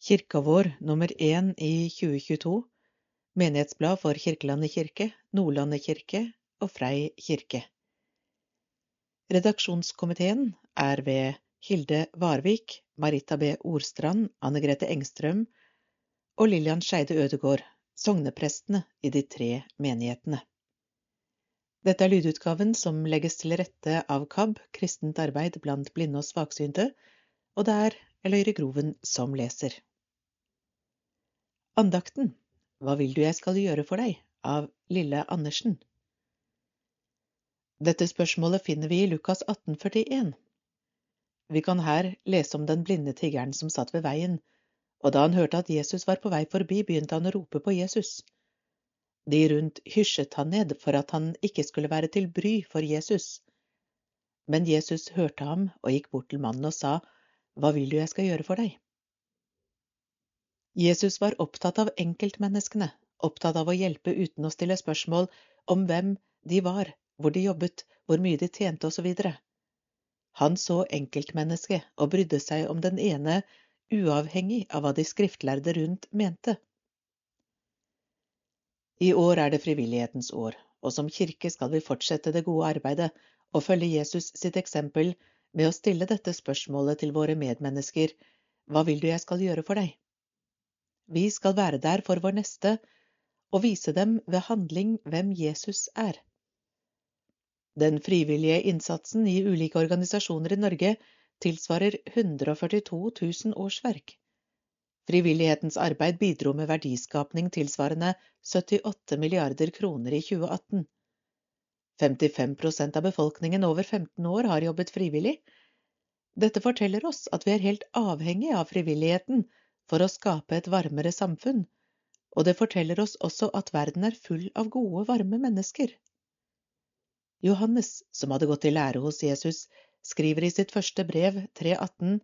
Kirka vår nummer én i 2022, Menighetsblad for Kirkelandet kirke, Nordlandet kirke og Frei kirke. Redaksjonskomiteen er ved Hilde Varvik, Marita B. Orstrand, Anne Grete Engstrøm og Lillian Skeide Ødegård, sogneprestene i de tre menighetene. Dette er lydutgaven som legges til rette av KAB, Kristent arbeid blant blinde og svaksynte, og det er Eløyre Groven som leser. Andakten Hva vil du jeg skal gjøre for deg? av Lille Andersen. Dette spørsmålet finner vi i Lukas 1841. Vi kan her lese om den blinde tiggeren som satt ved veien, og da han hørte at Jesus var på vei forbi, begynte han å rope på Jesus. De rundt hysjet han ned for at han ikke skulle være til bry for Jesus. Men Jesus hørte ham og gikk bort til mannen og sa, Hva vil du jeg skal gjøre for deg? Jesus var opptatt av enkeltmenneskene, opptatt av å hjelpe uten å stille spørsmål om hvem de var, hvor de jobbet, hvor mye de tjente osv. Han så enkeltmennesket og brydde seg om den ene, uavhengig av hva de skriftlærde rundt mente. I år er det frivillighetens år, og som kirke skal vi fortsette det gode arbeidet og følge Jesus sitt eksempel med å stille dette spørsmålet til våre medmennesker Hva vil du jeg skal gjøre for deg? Vi skal være der for vår neste og vise dem ved handling hvem Jesus er. Den frivillige innsatsen i ulike organisasjoner i Norge tilsvarer 142 000 årsverk. Frivillighetens arbeid bidro med verdiskapning tilsvarende 78 milliarder kroner i 2018. 55% av befolkningen over 15 år har jobbet frivillig. Dette forteller oss at vi er helt avhengig av frivilligheten for å skape et varmere samfunn, og det forteller oss også at verden er full av gode, varme mennesker. Johannes, som hadde gått i lære hos Jesus, skriver i sitt første brev, 3.18,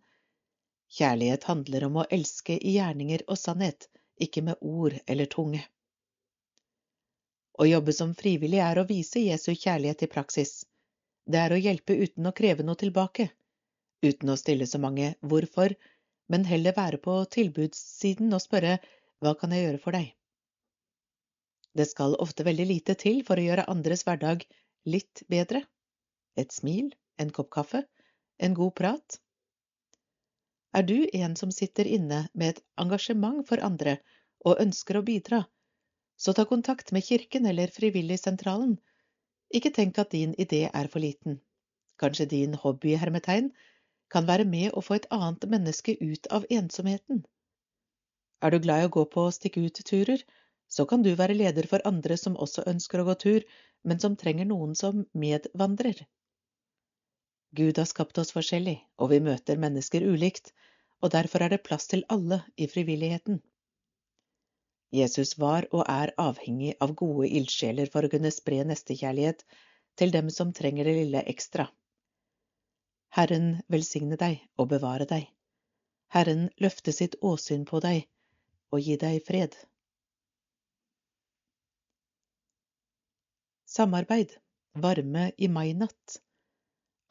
Kjærlighet handler om å elske i gjerninger og sannhet, ikke med ord eller tunge. Å jobbe som frivillig er å vise Jesu kjærlighet i praksis. Det er å hjelpe uten å kreve noe tilbake, uten å stille så mange hvorfor men heller være på tilbudssiden og spørre hva kan jeg gjøre for deg? Det skal ofte veldig lite til for å gjøre andres hverdag litt bedre. Et smil, en kopp kaffe, en god prat. Er du en som sitter inne med et engasjement for andre og ønsker å bidra, så ta kontakt med kirken eller Frivilligsentralen. Ikke tenk at din idé er for liten. Kanskje din hobby-hermetegn kan være med å få et annet menneske ut av ensomheten. Er du glad i å gå på stikk-ut-turer, så kan du være leder for andre som også ønsker å gå tur, men som trenger noen som medvandrer. Gud har skapt oss forskjellig, og vi møter mennesker ulikt, og derfor er det plass til alle i frivilligheten. Jesus var og er avhengig av gode ildsjeler for å kunne spre nestekjærlighet til dem som trenger det lille ekstra. Herren velsigne deg og bevare deg. Herren løfte sitt åsyn på deg og gi deg fred. Samarbeid Varme i mai-natt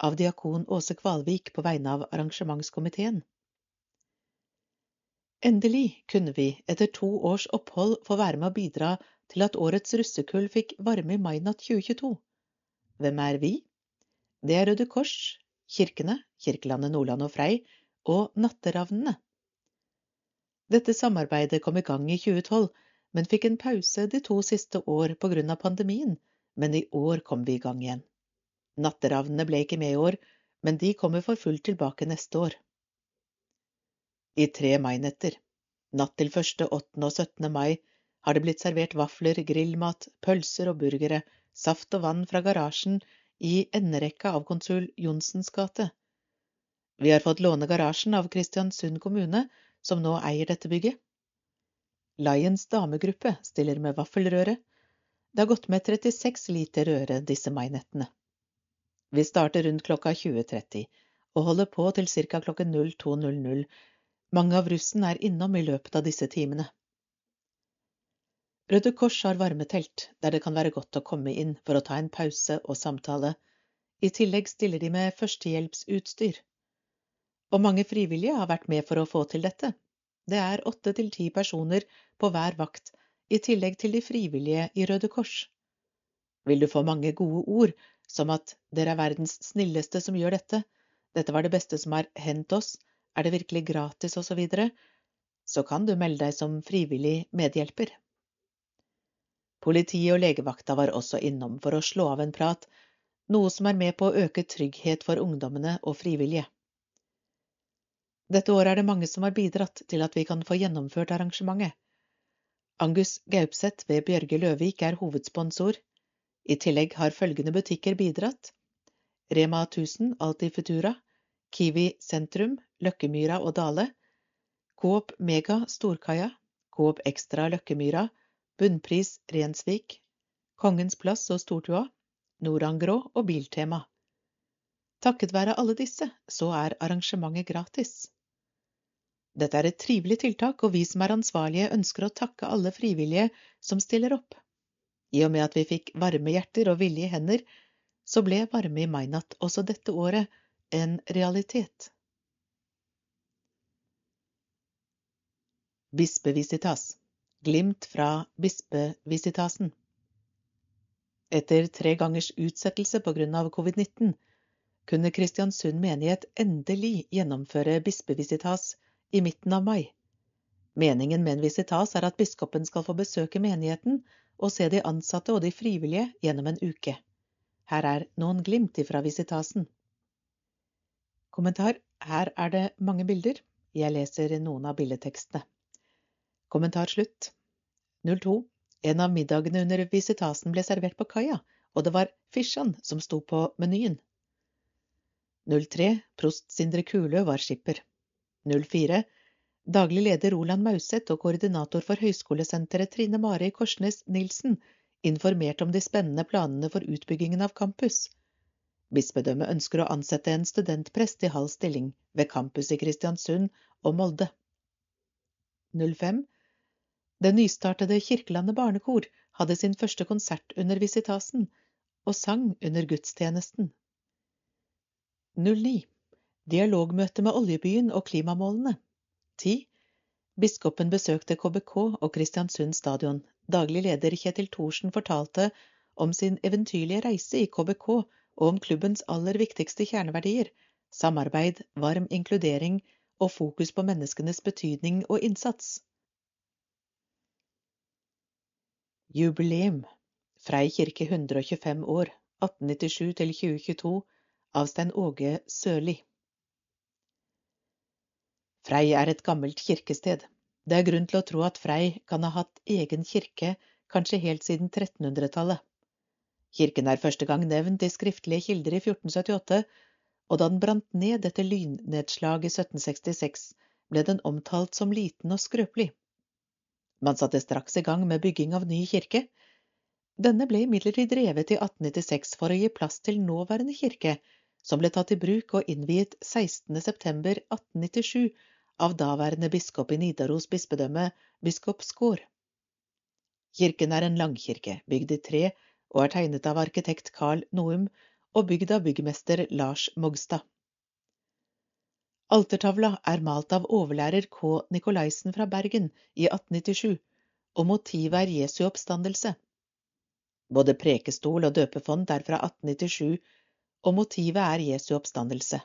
av diakon Åse Kvalvik på vegne av arrangementskomiteen. Endelig kunne vi etter to års opphold få være med å bidra til at årets russekull fikk varme i mai-natt 2022. Hvem er vi? Det er Røde Kors, kirkene, Kirkelandet Nordland og Frei, og Natteravnene. Dette samarbeidet kom i gang i 2012, men fikk en pause de to siste år på grunn av pandemien, men i år kom vi i gang igjen. Natteravnene ble ikke med i år, men de kommer for fullt tilbake neste år. I tre mainetter, natt til 1., 8. og 17. mai, har det blitt servert vafler, grillmat, pølser og burgere, saft og vann fra garasjen i enderekka av konsul Johnsens gate. Vi har fått låne garasjen av Kristiansund kommune, som nå eier dette bygget. Lions damegruppe stiller med vaffelrøre. Det har gått med 36 liter røre disse mainettene. Vi starter rundt klokka 20.30 og holder på til ca. klokken 02.00. Mange av russen er innom i løpet av disse timene. Røde Kors har varmetelt, der det kan være godt å komme inn for å ta en pause og samtale. I tillegg stiller de med førstehjelpsutstyr. Og mange frivillige har vært med for å få til dette. Det er åtte til ti personer på hver vakt, i tillegg til de frivillige i Røde Kors. Vil du få mange gode ord, som at dere er verdens snilleste som gjør dette, dette var det beste som har hendt oss, er det virkelig gratis, osv., så, videre, så kan du melde deg som frivillig medhjelper. Politiet og legevakta var også innom for å slå av en prat, noe som er med på å øke trygghet for ungdommene og frivillige. Dette året er det mange som har bidratt til at vi kan få gjennomført arrangementet. Angus Gaupseth ved Bjørge Løvik er hovedsponsor. I tillegg har følgende butikker bidratt. Rema 1000 Alti Futura, Kiwi Sentrum, Løkkemyra og Dale, Coop Mega Storkaia, Coop Extra Løkkemyra, Bunnpris Rensvik, Kongens plass og Stortua, Norangrå og Biltema. Takket være alle disse så er arrangementet gratis. Dette er et trivelig tiltak, og vi som er ansvarlige ønsker å takke alle frivillige som stiller opp. I og med at vi fikk varme hjerter og villige hender, så ble Varme i mainatt også dette året en realitet. Bispevisitas Glimt fra bispevisitasen Etter tre gangers utsettelse av covid-19 kunne Kristiansund menighet endelig gjennomføre bispevisitas i midten av mai. Meningen med en visitas er at biskopen skal få besøke menigheten og se de ansatte og de frivillige gjennom en uke. Her er noen glimt ifra visitasen. Kommentar Her er det mange bilder. Jeg leser noen av billedtekstene. Kommentar slutt. 02. En av middagene under visitasen ble servert på kaia, og det var Fishan som sto på menyen. 03. Prost Sindre Kulø var skipper. 04. Daglig leder Roland Mauseth og koordinator for Høgskolesenteret Trine Mari Korsnes Nilsen informerte om de spennende planene for utbyggingen av campus. Bispedømmet ønsker å ansette en studentprest i halv stilling ved campus i Kristiansund og Molde. 05. Det nystartede Kirkelandet barnekor hadde sin første konsert under visitasen, og sang under gudstjenesten. 09. Dialogmøte med oljebyen og klimamålene. 10. Biskopen besøkte KBK og Kristiansund stadion. Daglig leder Kjetil Thorsen fortalte om sin eventyrlige reise i KBK og om klubbens aller viktigste kjerneverdier samarbeid, varm inkludering og fokus på menneskenes betydning og innsats. Jubileum Frei kirke 125 år 1897 til 2022 av Stein Åge Sørli Frei er et gammelt kirkested. Det er grunn til å tro at Frei kan ha hatt egen kirke kanskje helt siden 1300-tallet. Kirken er første gang nevnt i skriftlige kilder i 1478, og da den brant ned etter lynnedslag i 1766, ble den omtalt som liten og skrøpelig. Man satte straks i gang med bygging av ny kirke. Denne ble imidlertid revet i 1896 for å gi plass til nåværende kirke, som ble tatt i bruk og innviet 16. september 1897 av daværende biskop i Nidaros bispedømme, biskop Skaar. Kirken er en langkirke, bygd i tre og er tegnet av arkitekt Carl Noum og bygd av byggmester Lars Mogstad. Altertavla er malt av overlærer K. Nikolaisen fra Bergen i 1897, og motivet er Jesu oppstandelse. Både prekestol og døpefond er fra 1897, og motivet er Jesu oppstandelse.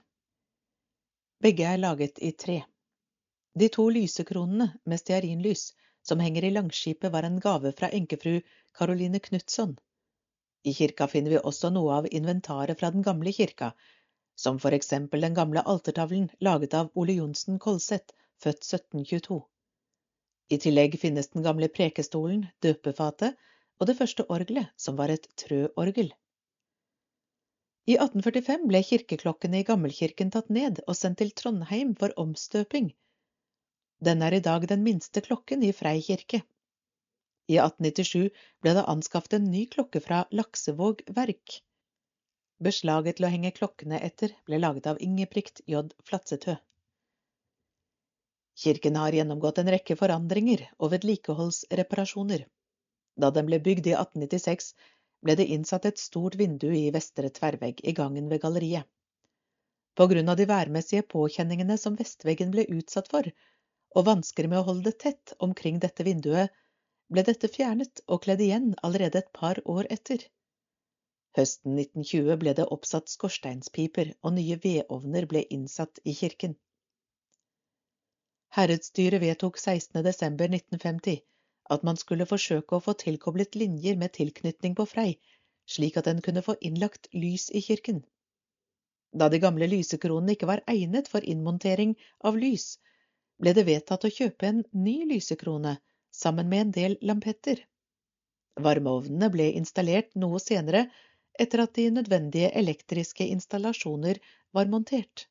Begge er laget i tre. De to lysekronene med stearinlys som henger i langskipet, var en gave fra enkefru Caroline Knutson. I kirka finner vi også noe av inventaret fra den gamle kirka, som for eksempel den gamle altertavlen laget av Ole Johnsen Kolseth, født 1722. I tillegg finnes den gamle prekestolen, døpefatet og det første orgelet, som var et trøorgel. I 1845 ble kirkeklokkene i gammelkirken tatt ned og sendt til Trondheim for omstøping, den er i dag den minste klokken i Frei kirke. I 1897 ble det anskaffet en ny klokke fra Laksevåg verk. Beslaget til å henge klokkene etter ble laget av Ingebrigt J. Flatsetø. Kirken har gjennomgått en rekke forandringer og vedlikeholdsreparasjoner. Da den ble bygd i 1896, ble det innsatt et stort vindu i vestre tverrvegg i gangen ved galleriet. På grunn av de værmessige påkjenningene som vestveggen ble utsatt for, og vansker med å holde det tett omkring dette vinduet, ble dette fjernet og kledd igjen allerede et par år etter. Høsten 1920 ble det oppsatt skorsteinspiper, og nye vedovner ble innsatt i kirken. Herredsstyret vedtok 16. desember 1950 at man skulle forsøke å få tilkoblet linjer med tilknytning på Frei, slik at den kunne få innlagt lys i kirken. Da de gamle lysekronene ikke var egnet for innmontering av lys, ble det vedtatt å kjøpe en ny lysekrone sammen med en del lampetter. Varmeovnene ble installert noe senere etter at de nødvendige elektriske installasjoner var montert.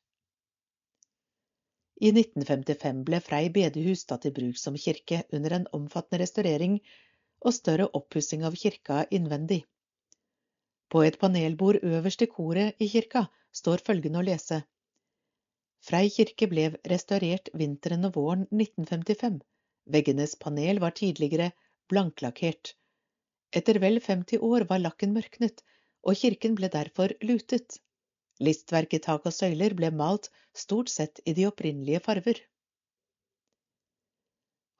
I 1955 ble Frei bedehus tatt i bruk som kirke under en omfattende restaurering og større oppussing av kirka innvendig. På et panelbord øverst i koret i kirka står følgende å lese. Frei kirke ble restaurert vinteren og våren 1955. Veggenes panel var tidligere blanklakkert. Etter vel 50 år var lakken mørknet, og kirken ble derfor lutet. Listverk i tak og søyler ble malt stort sett i de opprinnelige farver.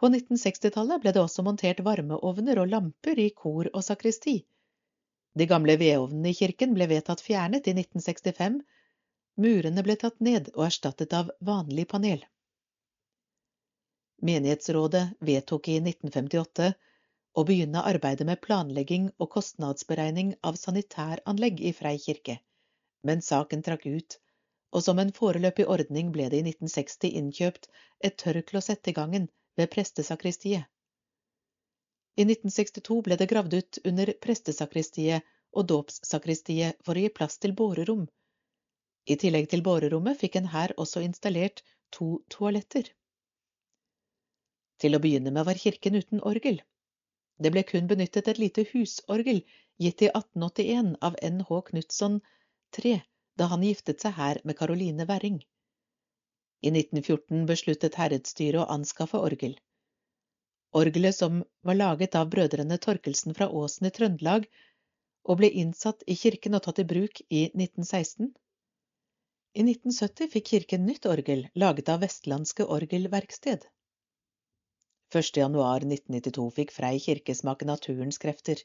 På 1960-tallet ble det også montert varmeovner og lamper i kor og sakristi. De gamle vedovnene i kirken ble vedtatt fjernet i 1965. Murene ble tatt ned og erstattet av vanlig panel. Menighetsrådet vedtok i 1958 å begynne arbeidet med planlegging og kostnadsberegning av sanitæranlegg i Frei kirke, men saken trakk ut, og som en foreløpig ordning ble det i 1960 innkjøpt et tørrklosett i gangen ved prestesakristiet. I 1962 ble det gravd ut under prestesakristiet og dåpssakristiet for å gi plass til bårerom. I tillegg til bårerommet fikk en her også installert to toaletter. Til å begynne med var kirken uten orgel. Det ble kun benyttet et lite husorgel gitt i 1881 av NH Knutson 3 da han giftet seg her med Caroline Werring. I 1914 besluttet herredsstyret å anskaffe orgel. Orgelet som var laget av brødrene Torkelsen fra Åsen i Trøndelag, og ble innsatt i kirken og tatt i bruk i 1916. I 1970 fikk kirken nytt orgel, laget av Vestlandske Orgelverksted. 1. januar 1992 fikk Frei kirke smake naturens krefter.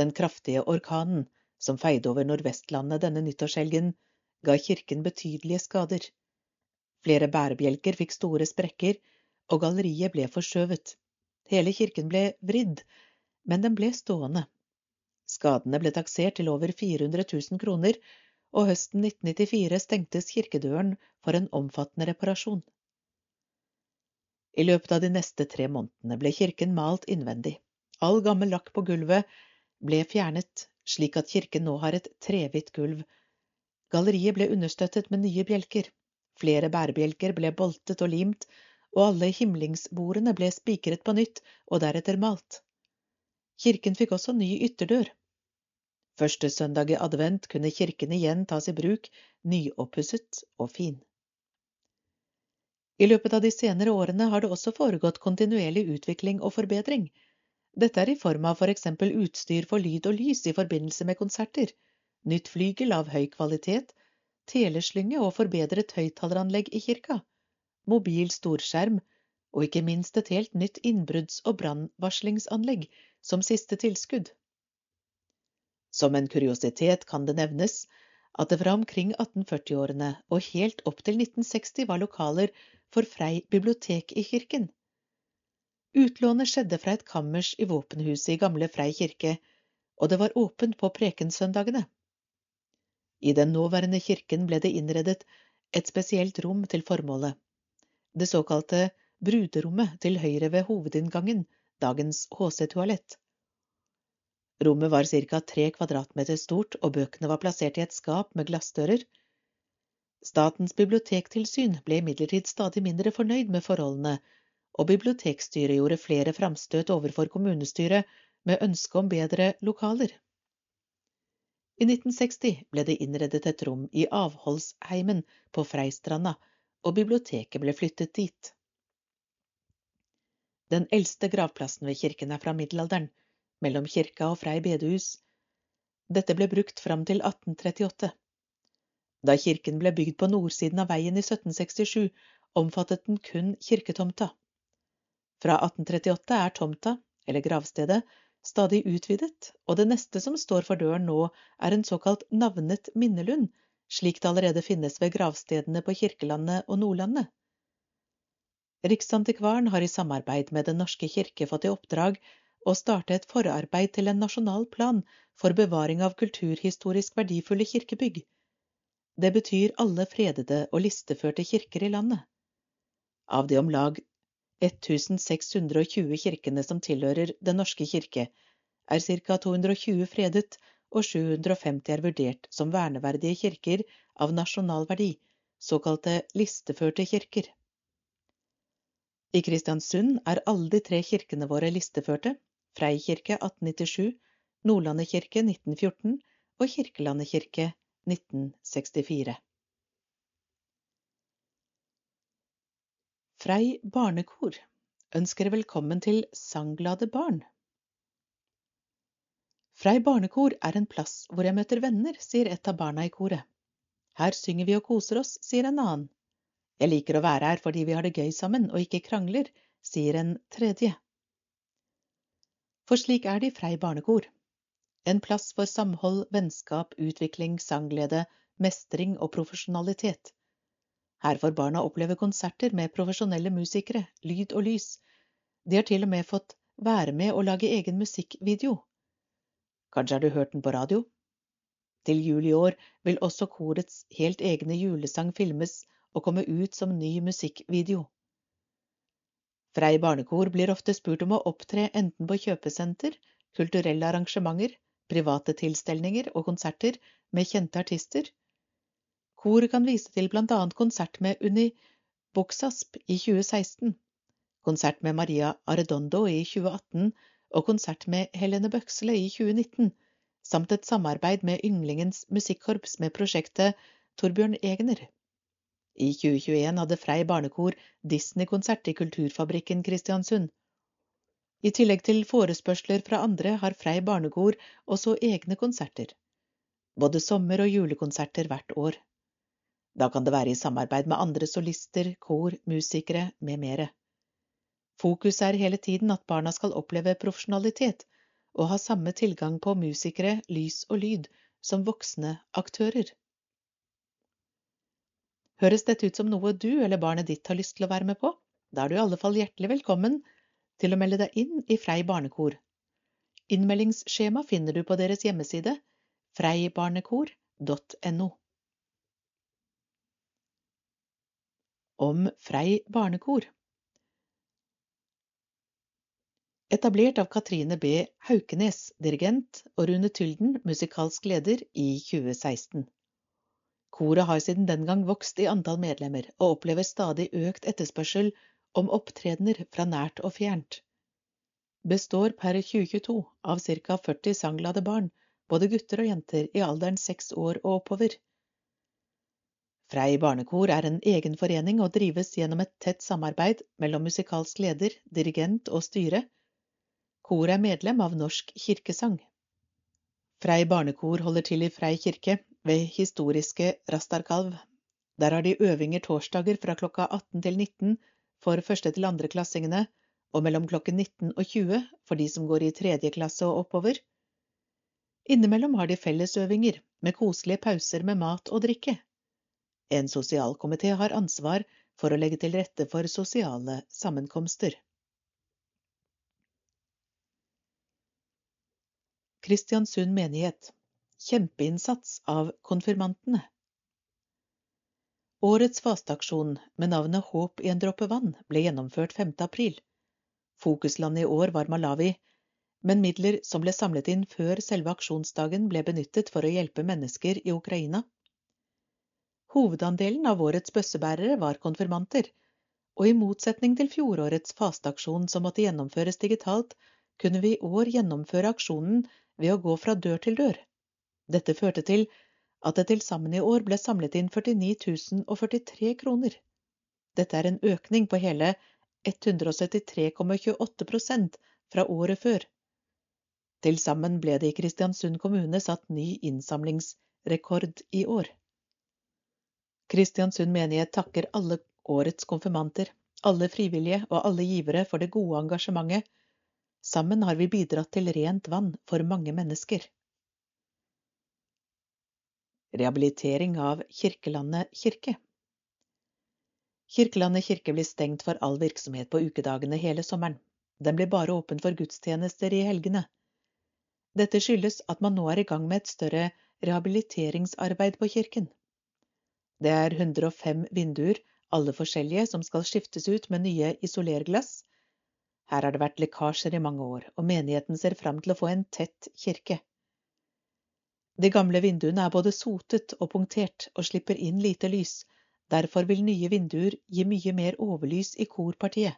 Den kraftige orkanen som feide over Nordvestlandet denne nyttårshelgen, ga kirken betydelige skader. Flere bærebjelker fikk store sprekker, og galleriet ble forskjøvet. Hele kirken ble vridd, men den ble stående. Skadene ble taksert til over 400 000 kroner, og høsten 1994 stengtes kirkedøren for en omfattende reparasjon. I løpet av de neste tre månedene ble kirken malt innvendig. All gammel lakk på gulvet ble fjernet, slik at kirken nå har et trehvitt gulv. Galleriet ble understøttet med nye bjelker. Flere bærebjelker ble boltet og limt, og alle himlingsbordene ble spikret på nytt og deretter malt. Kirken fikk også ny ytterdør. Første søndag i advent kunne kirken igjen tas i bruk, nyoppusset og fin. I løpet av de senere årene har det også foregått kontinuerlig utvikling og forbedring. Dette er i form av for eksempel utstyr for lyd og lys i forbindelse med konserter, nytt flygel av høy kvalitet, teleslynge og forbedret høyttaleranlegg i kirka mobil storskjerm og ikke minst et helt nytt innbrudds- og brannvarslingsanlegg som siste tilskudd. Som en kuriositet kan det nevnes at det fra omkring 1840-årene og helt opp til 1960 var lokaler for Frei bibliotek i kirken. Utlånet skjedde fra et kammers i våpenhuset i gamle Frei kirke, og det var åpent på prekensøndagene. I den nåværende kirken ble det innredet et spesielt rom til formålet det såkalte bruderommet til høyre ved hovedinngangen, dagens HC-toalett. Rommet var ca. tre kvadratmeter stort, og bøkene var plassert i et skap med glassdører. Statens bibliotektilsyn ble imidlertid stadig mindre fornøyd med forholdene, og bibliotekstyret gjorde flere framstøt overfor kommunestyret med ønske om bedre lokaler. I 1960 ble det innredet et rom i avholdsheimen på Freistranda og biblioteket ble flyttet dit. Den eldste gravplassen ved kirken er fra middelalderen, mellom kirka og Frei bedehus. Dette ble brukt fram til 1838. Da kirken ble bygd på nordsiden av veien i 1767 omfattet den kun kirketomta. Fra 1838 er tomta, eller gravstedet, stadig utvidet, og det neste som står for døren nå, er en såkalt navnet minnelund, slik det allerede finnes ved gravstedene på Kirkelandet og Nordlandet. Riksantikvaren har i samarbeid med Den norske kirke fått i oppdrag å starte et forarbeid til en nasjonal plan for bevaring av kulturhistorisk verdifulle kirkebygg. Det betyr alle fredede og listeførte kirker i landet. Av de om lag 1620 kirkene som tilhører Den norske kirke, er ca 220 fredet og 750 er vurdert som verneverdige kirker av nasjonal verdi, såkalte listeførte kirker. I Kristiansund er alle de tre kirkene våre listeførte, Freikirke 1897, Nordlandet kirke 1914 og Kirkelandet kirke 1964. Frei barnekor ønsker velkommen til sangglade barn. Frei barnekor er en plass hvor jeg møter venner, sier et av barna i koret. Her synger vi og koser oss, sier en annen. Jeg liker å være her fordi vi har det gøy sammen og ikke krangler, sier en tredje. For slik er det i Frei barnekor. En plass for samhold, vennskap, utvikling, sangglede, mestring og profesjonalitet. Her får barna oppleve konserter med profesjonelle musikere, lyd og lys. De har til og med fått være med å lage egen musikkvideo. Kanskje har du hørt den på radio? Til jul i år vil også korets helt egne julesang filmes og komme ut som ny musikkvideo. Frei barnekor blir ofte spurt om å opptre enten på kjøpesenter, kulturelle arrangementer, private tilstelninger og konserter med kjente artister, Koret kan vise til blant annet konsert med Unni Buksasp i 2016, konsert med Maria Arredondo i 2018 og konsert med Helene Bøksle i 2019, samt et samarbeid med Ynglingens musikkorps med prosjektet Torbjørn Egner. I 2021 hadde Frei barnekor Disney-konsert i Kulturfabrikken Kristiansund. I tillegg til forespørsler fra andre har Frei barnekor også egne konserter. Både sommer- og julekonserter hvert år. Da kan det være i samarbeid med andre solister, kor, musikere med mere. Fokus er hele tiden at barna skal oppleve profesjonalitet og ha samme tilgang på musikere, lys og lyd som voksne aktører. Høres dette ut som noe du eller barnet ditt har lyst til å være med på? Da er du i alle fall hjertelig velkommen til å melde deg inn i Frei barnekor. Innmeldingsskjema finner du på deres hjemmeside freibarnekor.no. om Frei barnekor. Etablert av Katrine B. Haukenes, dirigent, og Rune Tylden, musikalsk leder, i 2016. Koret har siden den gang vokst i antall medlemmer, og opplever stadig økt etterspørsel om opptredener fra nært og fjernt. Består per 2022 av ca 40 sangglade barn, både gutter og jenter i alderen seks år og oppover. Frei barnekor er en egen forening og drives gjennom et tett samarbeid mellom musikalsk leder, dirigent og styre. Koret er medlem av Norsk kirkesang. Frei barnekor holder til i Frei kirke, ved historiske Rastarkalv. Der har de øvinger torsdager fra klokka 18 til 19 for første til andreklassingene og mellom klokken 19 og 20 for de som går i tredje klasse og oppover. Innimellom har de fellesøvinger med koselige pauser med mat og drikke. En sosialkomité har ansvar for å legge til rette for sosiale sammenkomster. Kristiansund menighet Kjempeinnsats av konfirmantene. Årets fasteaksjon med navnet Håp i en dråpe vann ble gjennomført 5. april. Fokuslandet i år var Malawi, men midler som ble samlet inn før selve aksjonsdagen ble benyttet for å hjelpe mennesker i Ukraina. Hovedandelen av årets bøssebærere var konfirmanter, og i motsetning til fjorårets fasteaksjon som måtte gjennomføres digitalt, kunne vi i år gjennomføre aksjonen ved å gå fra dør til dør. Dette førte til at det til sammen i år ble samlet inn 49 043 kroner. Dette er en økning på hele 173,28% fra året før. Til sammen ble det i Kristiansund kommune satt ny innsamlingsrekord i år. Kristiansund menighet takker alle årets konfirmanter, alle frivillige og alle givere for det gode engasjementet. Sammen har vi bidratt til rent vann for mange mennesker. Rehabilitering av Kirkelandet kirke Kirkelandet kirke blir stengt for all virksomhet på ukedagene hele sommeren. Den blir bare åpen for gudstjenester i helgene. Dette skyldes at man nå er i gang med et større rehabiliteringsarbeid på kirken. Det er 105 vinduer, alle forskjellige, som skal skiftes ut med nye isolerglass. Her har det vært lekkasjer i mange år, og menigheten ser fram til å få en tett kirke. De gamle vinduene er både sotet og punktert og slipper inn lite lys, derfor vil nye vinduer gi mye mer overlys i korpartiet.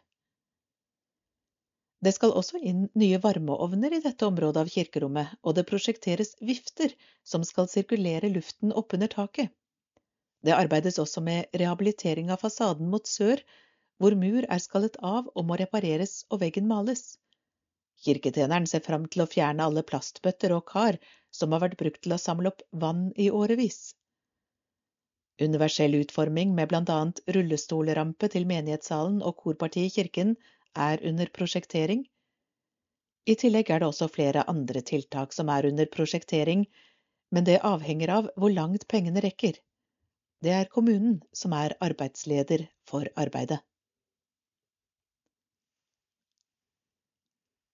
Det skal også inn nye varmeovner i dette området av kirkerommet, og det prosjekteres vifter som skal sirkulere luften oppunder taket. Det arbeides også med rehabilitering av fasaden mot sør, hvor mur er skallet av og må repareres og veggen males. Kirketjeneren ser fram til å fjerne alle plastbøtter og kar som har vært brukt til å samle opp vann i årevis. Universell utforming med blant annet rullestolrampe til menighetssalen og korpartiet i kirken er under prosjektering. I tillegg er det også flere andre tiltak som er under prosjektering, men det avhenger av hvor langt pengene rekker. Det er kommunen som er arbeidsleder for arbeidet.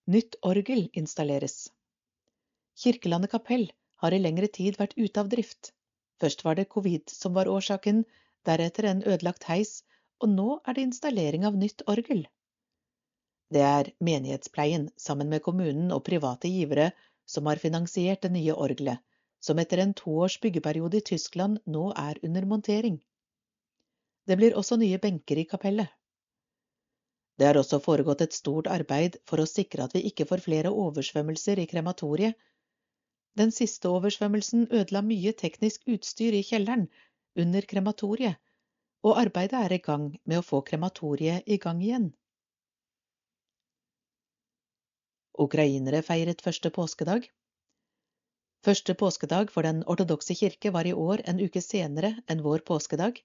Nytt orgel installeres. Kirkelandet kapell har i lengre tid vært ute av drift. Først var det covid som var årsaken, deretter en ødelagt heis, og nå er det installering av nytt orgel. Det er menighetspleien, sammen med kommunen og private givere, som har finansiert det nye orgelet, som etter en toårs byggeperiode i Tyskland nå er under montering. Det blir også nye benker i kapellet. Det har også foregått et stort arbeid for å sikre at vi ikke får flere oversvømmelser i krematoriet. Den siste oversvømmelsen ødela mye teknisk utstyr i kjelleren under krematoriet, og arbeidet er i gang med å få krematoriet i gang igjen. Ukrainere feiret første påskedag. Første påskedag for den ortodokse kirke var i år en uke senere enn vår påskedag.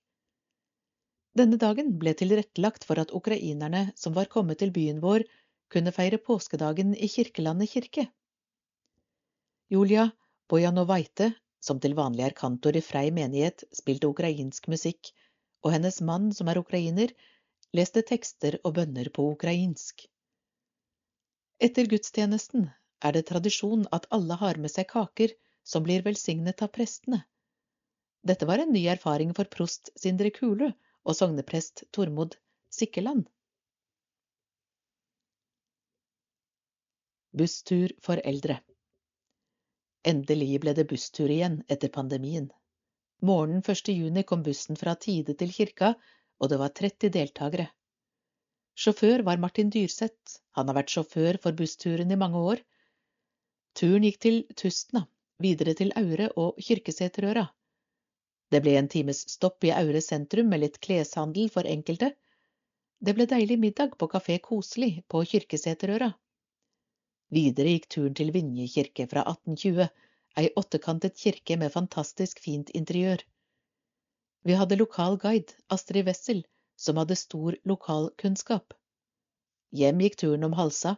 Denne dagen ble tilrettelagt for at ukrainerne som var kommet til byen vår, kunne feire påskedagen i Kirkelandet kirke. Julia Bojanovaite, som til vanlig er kantor i Frei menighet, spilte ukrainsk musikk, og hennes mann, som er ukrainer, leste tekster og bønner på ukrainsk. Etter gudstjenesten er det tradisjon at alle har med seg kaker som blir velsignet av prestene. Dette var en ny erfaring for prost Sindre Kule og sogneprest Tormod Sikkeland. Busstur for eldre Endelig ble det busstur igjen etter pandemien. Morgenen 1. juni kom bussen fra Tide til kirka, og det var 30 deltakere. Sjåfør var Martin Dyrseth, han har vært sjåfør for bussturen i mange år. Turen gikk til Tustna, videre til Aure og Kyrkeseterøra. Det ble en times stopp i Aure sentrum med litt kleshandel for enkelte. Det ble deilig middag på Kafé Koselig på Kyrksæterøra. Videre gikk turen til Vinje kirke fra 1820, ei åttekantet kirke med fantastisk fint interiør. Vi hadde lokal guide, Astrid Wessel, som hadde stor lokalkunnskap. Hjem gikk turen om halsa.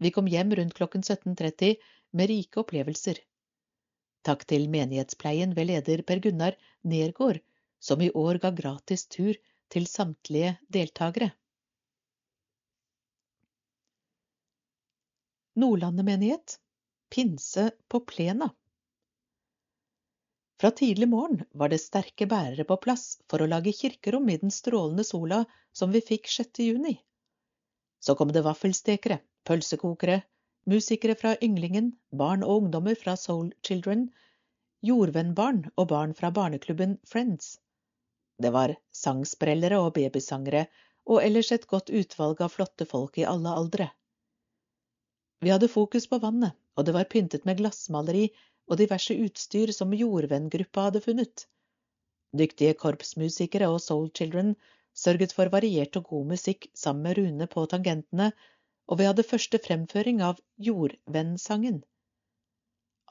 Vi kom hjem rundt klokken 17.30 med rike opplevelser. Takk til menighetspleien ved leder Per Gunnar Nergård, som i år ga gratis tur til samtlige deltakere. Nordlandet menighet Pinse på plena fra tidlig morgen var det sterke bærere på plass for å lage kirkerom i den strålende sola som vi fikk 6. juni. Så kom det vaffelstekere, pølsekokere, musikere fra Ynglingen, barn og ungdommer fra Soul Children, jordvennbarn og barn fra barneklubben Friends. Det var sangsprellere og babysangere og ellers et godt utvalg av flotte folk i alle aldre. Vi hadde fokus på vannet, og det var pyntet med glassmaleri og diverse utstyr som jordvenngruppa hadde funnet. Dyktige korpsmusikere og Soul Children sørget for variert og god musikk sammen med Rune på tangentene, og vi hadde første fremføring av Jordvennsangen.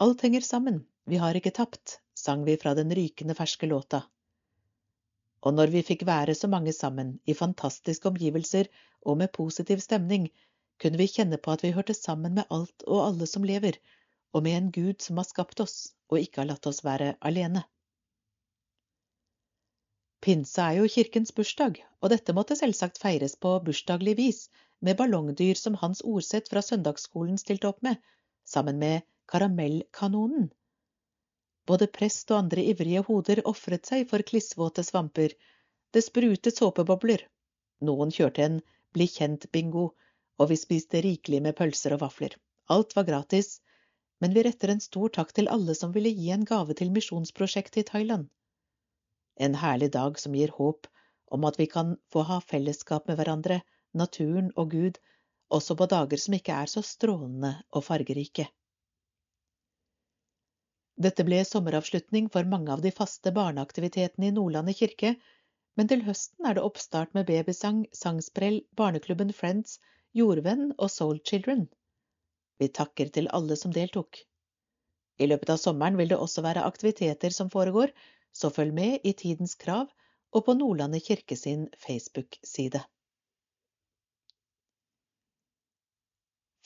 Alt henger sammen, vi har ikke tapt, sang vi fra den rykende ferske låta. og når vi fikk være så mange sammen, i fantastiske omgivelser og med positiv stemning, kunne vi kjenne på at vi hørte sammen med alt og alle som lever, og med en Gud som har skapt oss og ikke har latt oss være alene. Pinse er jo kirkens bursdag, og dette måtte selvsagt feires på bursdaglig vis, med ballongdyr som Hans Orseth fra søndagsskolen stilte opp med, sammen med karamellkanonen. Både prest og andre ivrige hoder ofret seg for klissvåte svamper, det sprutet såpebobler, noen kjørte en bli kjent-bingo, og vi spiste rikelig med pølser og vafler. Alt var gratis, men vi retter en stor takk til alle som ville gi en gave til misjonsprosjektet i Thailand. En herlig dag som gir håp om at vi kan få ha fellesskap med hverandre, naturen og Gud, også på dager som ikke er så strålende og fargerike. Dette ble sommeravslutning for mange av de faste barneaktivitetene i Nordlandet kirke, men til høsten er det oppstart med babysang, sangsprell, barneklubben Friends, Jordvenn og Soul Children. Vi takker til alle som deltok. I løpet av sommeren vil det også være aktiviteter som foregår, så følg med i Tidens Krav og på Nordlandet kirke sin Facebook-side.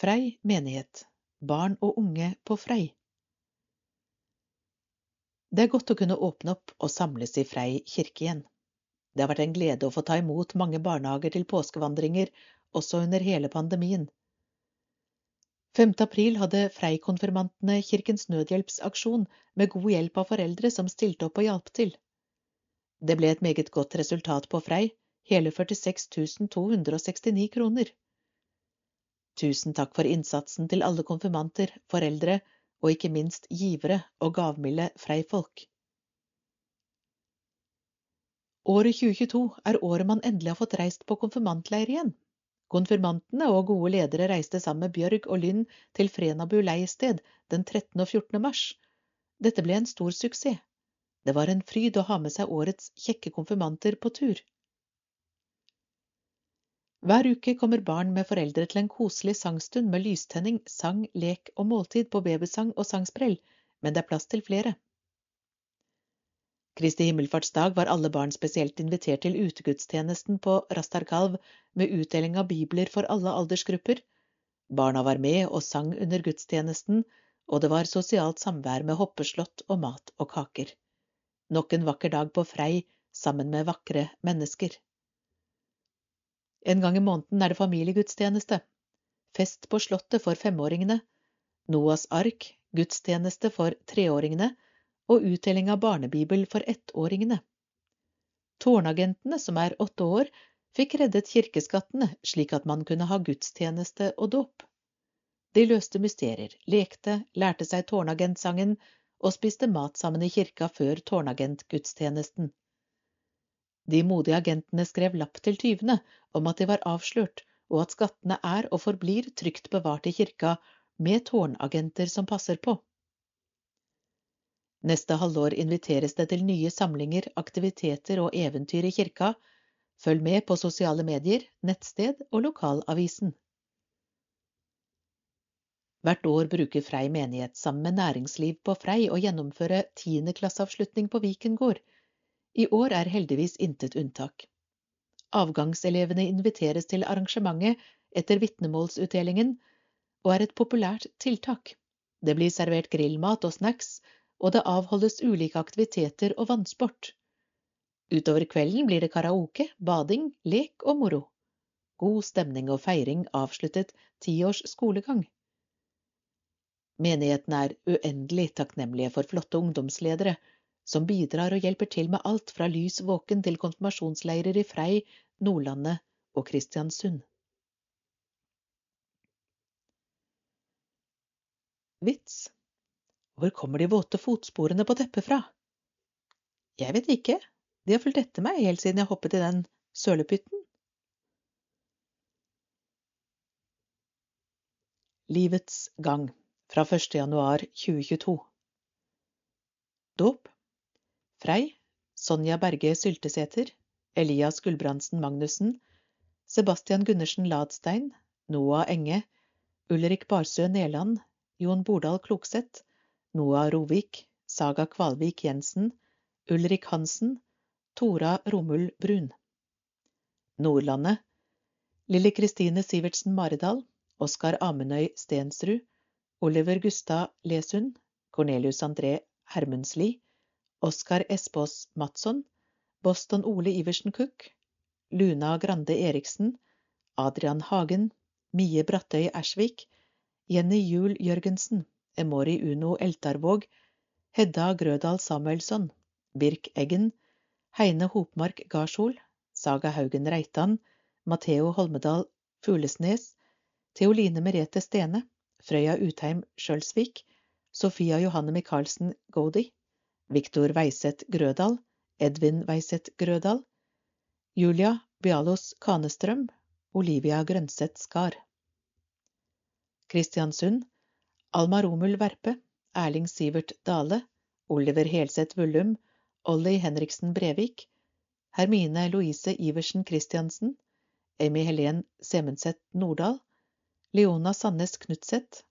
Frei menighet Barn og unge på Frei Det er godt å kunne åpne opp og samles i Frei kirke igjen. Det har vært en glede å få ta imot mange barnehager til påskevandringer også under hele pandemien. 5. april hadde Frei-konfirmantene Kirkens Nødhjelpsaksjon med god hjelp av foreldre som stilte opp og hjalp til. Det ble et meget godt resultat på Frei, hele 46 269 kroner. Tusen takk for innsatsen til alle konfirmanter, foreldre og ikke minst givere og gavmilde Frei-folk. Året 2022 er året man endelig har fått reist på konfirmantleir igjen. Konfirmantene og gode ledere reiste sammen med Bjørg og Lynn til Frenabu leirsted den 13. og 14. mars. Dette ble en stor suksess. Det var en fryd å ha med seg årets kjekke konfirmanter på tur. Hver uke kommer barn med foreldre til en koselig sangstund med lystenning, sang, lek og måltid på babysang og sangsprell, men det er plass til flere. Kristi himmelfartsdag var alle barn spesielt invitert til utegudstjenesten på Rastarkalv med utdeling av bibler for alle aldersgrupper. Barna var med og sang under gudstjenesten, og det var sosialt samvær med hoppeslott og mat og kaker. Nok en vakker dag på Frei sammen med vakre mennesker. En gang i måneden er det familiegudstjeneste. Fest på Slottet for femåringene. Noas ark, gudstjeneste for treåringene og utdeling av barnebibel for ettåringene. Tårnagentene, som er åtte år, fikk reddet kirkeskattene slik at man kunne ha gudstjeneste og dåp. De løste mysterier, lekte, lærte seg tårnagentsangen og spiste mat sammen i kirka før tårnagentgudstjenesten. De modige agentene skrev lapp til tyvene om at de var avslørt, og at skattene er og forblir trygt bevart i kirka med tårnagenter som passer på. Neste halvår inviteres det til nye samlinger, aktiviteter og eventyr i kirka. Følg med på sosiale medier, nettsted og lokalavisen. Hvert år bruker Frei menighet sammen med næringsliv på Frei å gjennomføre tiendeklasseavslutning på Viken gård. I år er heldigvis intet unntak. Avgangselevene inviteres til arrangementet etter vitnemålsutdelingen, og er et populært tiltak. Det blir servert grillmat og snacks, og det avholdes ulike aktiviteter og vannsport. Utover kvelden blir det karaoke, bading, lek og moro. God stemning og feiring avsluttet ti års skolegang. Menigheten er uendelig takknemlige for flotte ungdomsledere som bidrar og hjelper til med alt fra lys våken til konfirmasjonsleirer i Frei, Nordlandet og Kristiansund. Vits hvor kommer de våte fotsporene på teppet fra? Jeg vet ikke, de har fulgt etter meg helt siden jeg hoppet i den sølepytten. Livets gang fra 1. januar 2022 Dåp Frei Sonja Berge Syltesæter Elias Gulbrandsen Magnussen Sebastian Gundersen Ladstein Noah Enge Ulrik Barsø Neland Jon Bordal Klokseth Noah Rovik, Saga Kvalvik Jensen, Ulrik Hansen, Tora Romul Brun. Nordlandet Lille Kristine Sivertsen Maridal, Oskar Amundøy Stensrud, Oliver Gustad Lesund, Cornelius André Hermundsli, Oskar Espås Matsson, Boston Ole Iversen Cook, Luna Grande Eriksen, Adrian Hagen, Mie Brattøy Ersvik, Jenny Juel Jørgensen, Emori Uno Eltarvåg, Hedda Grødal Samuelsson, Birk Eggen, Heine Hopmark Garshol, Saga Haugen Reitan, Matheo Holmedal Fuglesnes, Theoline Merete Stene, Frøya Utheim Skjølsvik, Sofia Johanne Michaelsen Godi, Viktor Weiseth Grødal, Edvin Weiseth Grødal, Julia Bialos Kanestrøm, Olivia Grønseth Skar. Kristiansund Alma Romul Verpe, Erling Sivert Dale, Oliver Helseth Vullum, Olli Henriksen Brevik, Hermine Louise Iversen Christiansen, Amy Helen Semenseth Nordahl, Leona Sandnes Knutseth,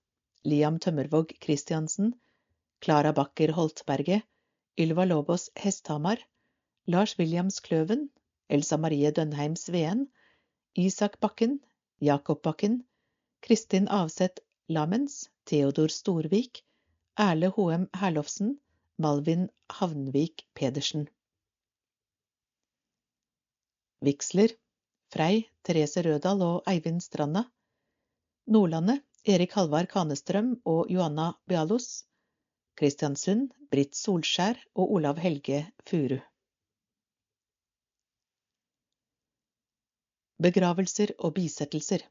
Liam Tømmervåg Christiansen, Klara Bakker Holtberget, Ylva Lobos Hesthamar, Lars Williams Kløven, Elsa Marie Dønheim Sveen, Isak Bakken, Jakob Bakken, Kristin Avseth Lamens, Theodor Storvik, Erle H.M. Herlofsen, Malvin Havnvik Pedersen. Vigsler Frei Therese Rødal og Eivind Stranda. Nordlandet Erik Halvard Kanestrøm og Joanna Bialos. Kristiansund Britt Solskjær og Olav Helge Furu. Begravelser og bisettelser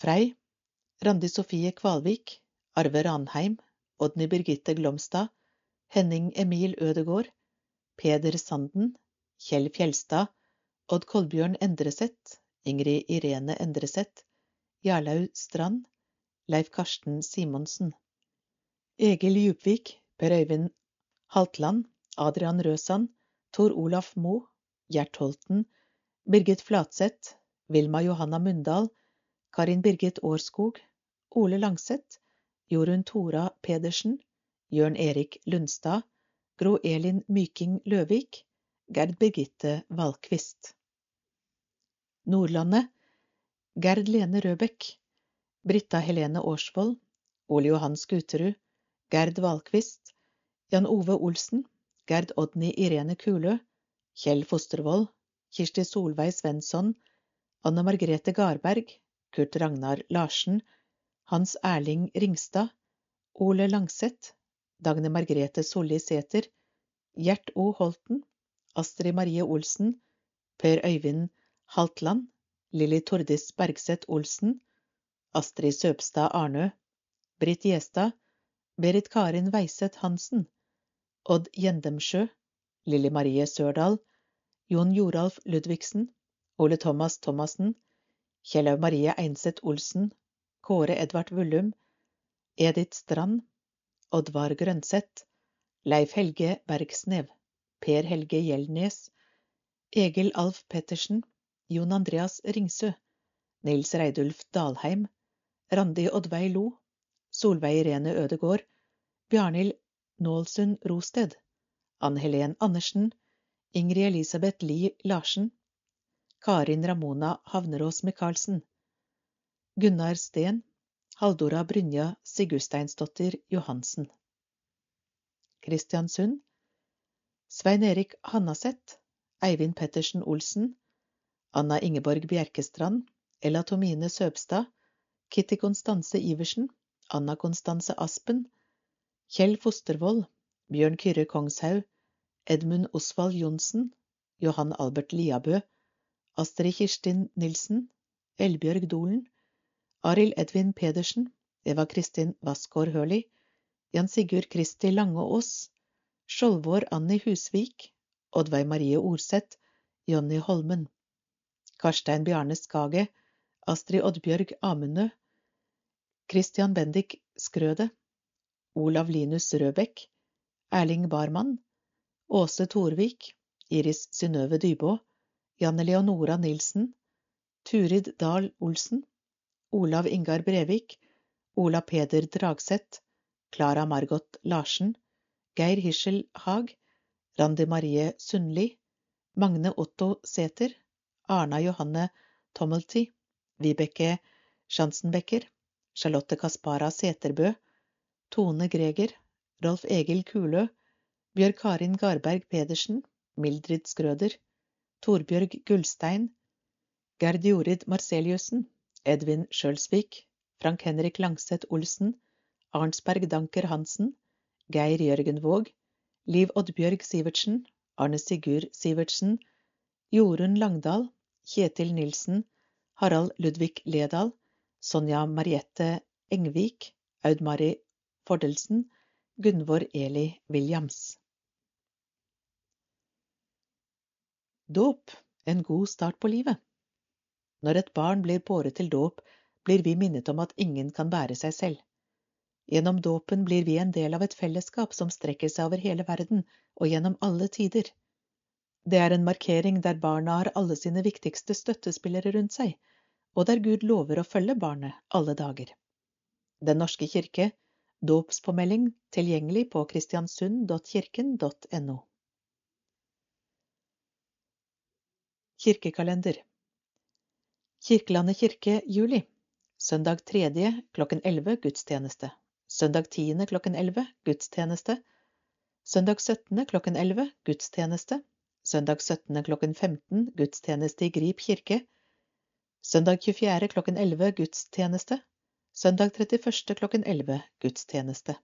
Frei Randi Sofie Kvalvik Arve Ranheim Odny Birgitte Glomstad Henning Emil Ødegård Peder Sanden Kjell Fjelstad Odd Kolbjørn Endreseth Ingrid Irene Endreseth Jarlaug Strand Leif Karsten Simonsen. Egil Djupvik Per Øyvind Haltland Adrian Røsand Tor Olaf Moe Gjert Holten Birgit Flatseth Vilma Johanna Mundal Karin Birgit Årskog Ole Langseth Jorunn Tora Pedersen Jørn Erik Lundstad Gro Elin Myking Løvik Gerd Birgitte Valkvist Nordlandet Gerd Lene Røbekk Britta Helene Årsvold Ole Johan Skuterud Gerd Valkvist Jan Ove Olsen Gerd Odny Irene Kulø Kjell Fostervold Kirsti Solveig Svensson Anne Margrethe Garberg Kurt Ragnar Larsen Hans Erling Ringstad, Ole Langseth, Dagne Margrethe Solli Sæther, Gjert O. Holten, Astrid Marie Olsen, Per Øyvind Haltland, Lilly Tordis Bergseth Olsen, Astrid Søbstad Arnø, Britt Gjestad, Berit Karin Weiseth Hansen, Odd Gjendemsjø, Lilly Marie Sørdal, Jon Joralf Ludvigsen, Ole Thomas Thomassen, Kjellaug Marie Einseth Olsen, Kåre Edvard Vullum, Edith Strand, Oddvar Grønseth, Leif Helge Bergsnev, Per Helge Gjeldnes, Egil Alf Pettersen, Jon Andreas Ringsø, Nils Reidulf Dalheim, Randi Oddveig Lo, Solveig Irene Ødegård, Bjarnhild Nålsund Rosted, Ann Helen Andersen, Ingrid Elisabeth Lie Larsen, Karin Ramona Havnerås Michaelsen, Gunnar Steen, Haldora Brynja Sigursteinsdottir Johansen. Kristiansund Svein Erik Hannaseth, Eivind Pettersen Olsen, Anna Ingeborg Bjerkestrand, Ella Tomine Søbstad, Kitty Konstanse Iversen, Anna Konstanse Aspen, Kjell Fostervoll, Bjørn Kyrre Kongshaug, Edmund Osvald Johnsen, Johan Albert Liabø, Astrid Kirstin Nilsen, Elbjørg Dolen, Arild Edvin Pedersen, Eva Kristin Vassgård Hørli, Jan Sigurd Kristi Langeås, Skjoldvår Anni Husvik, Oddveig Marie Orseth, Jonny Holmen, Karstein Bjarne Skage, Astrid Oddbjørg Amundø, Christian Bendik Skrøde, Olav Linus Røbekk, Erling Barmann, Åse Torvik, Iris Synnøve Dybå, Janne Leonora Nilsen, Turid Dahl Olsen, Olav Ingar Brevik, Ola Peder Dragseth, Klara Margot Larsen, Geir Hischel Haag, Randi Marie Sundli, Magne Otto Sæther, Arna Johanne Tommelty, Vibeke Schanzenbecker, Charlotte Kaspara Seterbø, Tone Greger, Rolf Egil Kulø, Bjørg Karin Garberg Pedersen, Mildrid Skrøder, Torbjørg Gullstein, Gerd Jorid Marceliussen, Edvin Sjølsvik, Frank Henrik Langseth Olsen, Arnsberg Danker Hansen, Geir Jørgen Våg, Liv Oddbjørg Sivertsen, Arne Sigurd Sivertsen, Jorunn Langdal, Kjetil Nilsen, Harald Ludvig Ledal, Sonja Mariette Engvik, Aud Mari Fordelsen, Gunvor Eli Williams. Dåp en god start på livet. Når et barn blir båret til dåp, blir vi minnet om at ingen kan bære seg selv. Gjennom dåpen blir vi en del av et fellesskap som strekker seg over hele verden og gjennom alle tider. Det er en markering der barna har alle sine viktigste støttespillere rundt seg, og der Gud lover å følge barnet alle dager. Den norske kirke, dåpspåmelding tilgjengelig på kristiansund.kirken.no. Kirkekalender Kirkelandet kirke juli. Søndag 3. klokken 11 gudstjeneste. Søndag 10. klokken 11 gudstjeneste. Søndag 17. klokken 11 gudstjeneste. Søndag 17. klokken 15 gudstjeneste i Grip kirke. Søndag 24. klokken 11 gudstjeneste. Søndag 31. klokken 11 gudstjeneste.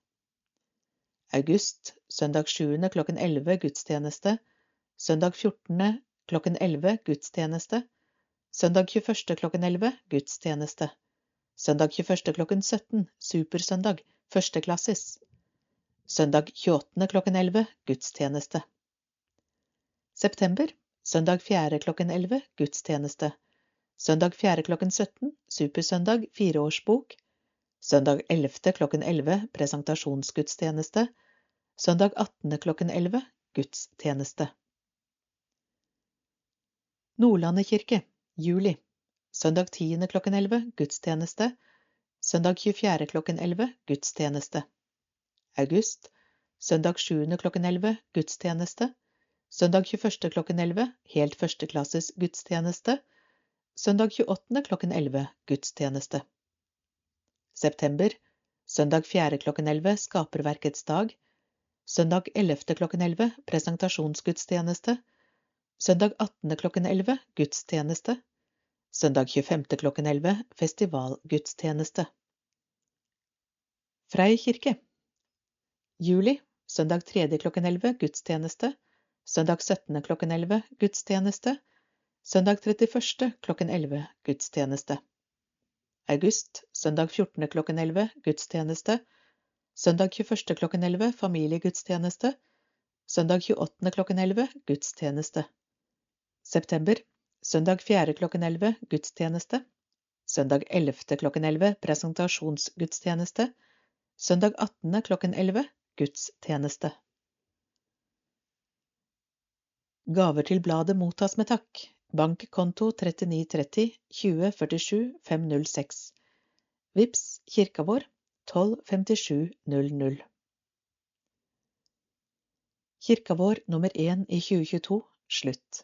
August. Søndag 7. klokken 11 gudstjeneste. Søndag 14. klokken 11 gudstjeneste. Søndag 21. klokken 11 gudstjeneste. Søndag 21. klokken 17 supersøndag førsteklassis. Søndag 28. klokken 11 gudstjeneste. September. Søndag 4. klokken 11 gudstjeneste. Søndag 4. klokken 17 supersøndag fireårsbok. Søndag 11. klokken 11 presentasjonsgudstjeneste. Søndag 18. klokken 11 gudstjeneste. Nordlandet kirke juli. Søndag 10. klokken 11 gudstjeneste. Søndag 24. klokken 11 gudstjeneste. August. Søndag 7. klokken 11 gudstjeneste. Søndag 21. klokken 11 helt førsteklasses gudstjeneste. Søndag 28. klokken 11 gudstjeneste. September. Søndag 4. klokken 11 Skaperverkets dag. Søndag 11. klokken 11 presentasjonsgudstjeneste. Søndag 18. klokken 11 gudstjeneste. Søndag 25. klokken 11 festivalgudstjeneste. Frei kirke. Juli. Søndag 3. klokken 11 gudstjeneste. Søndag 17. klokken 11 gudstjeneste. Søndag 31. klokken 11 gudstjeneste. August. Søndag 14. klokken 11 gudstjeneste. Søndag 21. klokken 11 familiegudstjeneste. Søndag 28. klokken 11 gudstjeneste. September. Søndag 4. klokken 11 gudstjeneste. Søndag 11. klokken 11 presentasjonsgudstjeneste. Søndag 18. klokken 11 gudstjeneste. Gaver til bladet mottas med takk. Bankkonto 3930 2047 506. Vips kirka vår 125700. Kirka vår nummer én i 2022 slutt.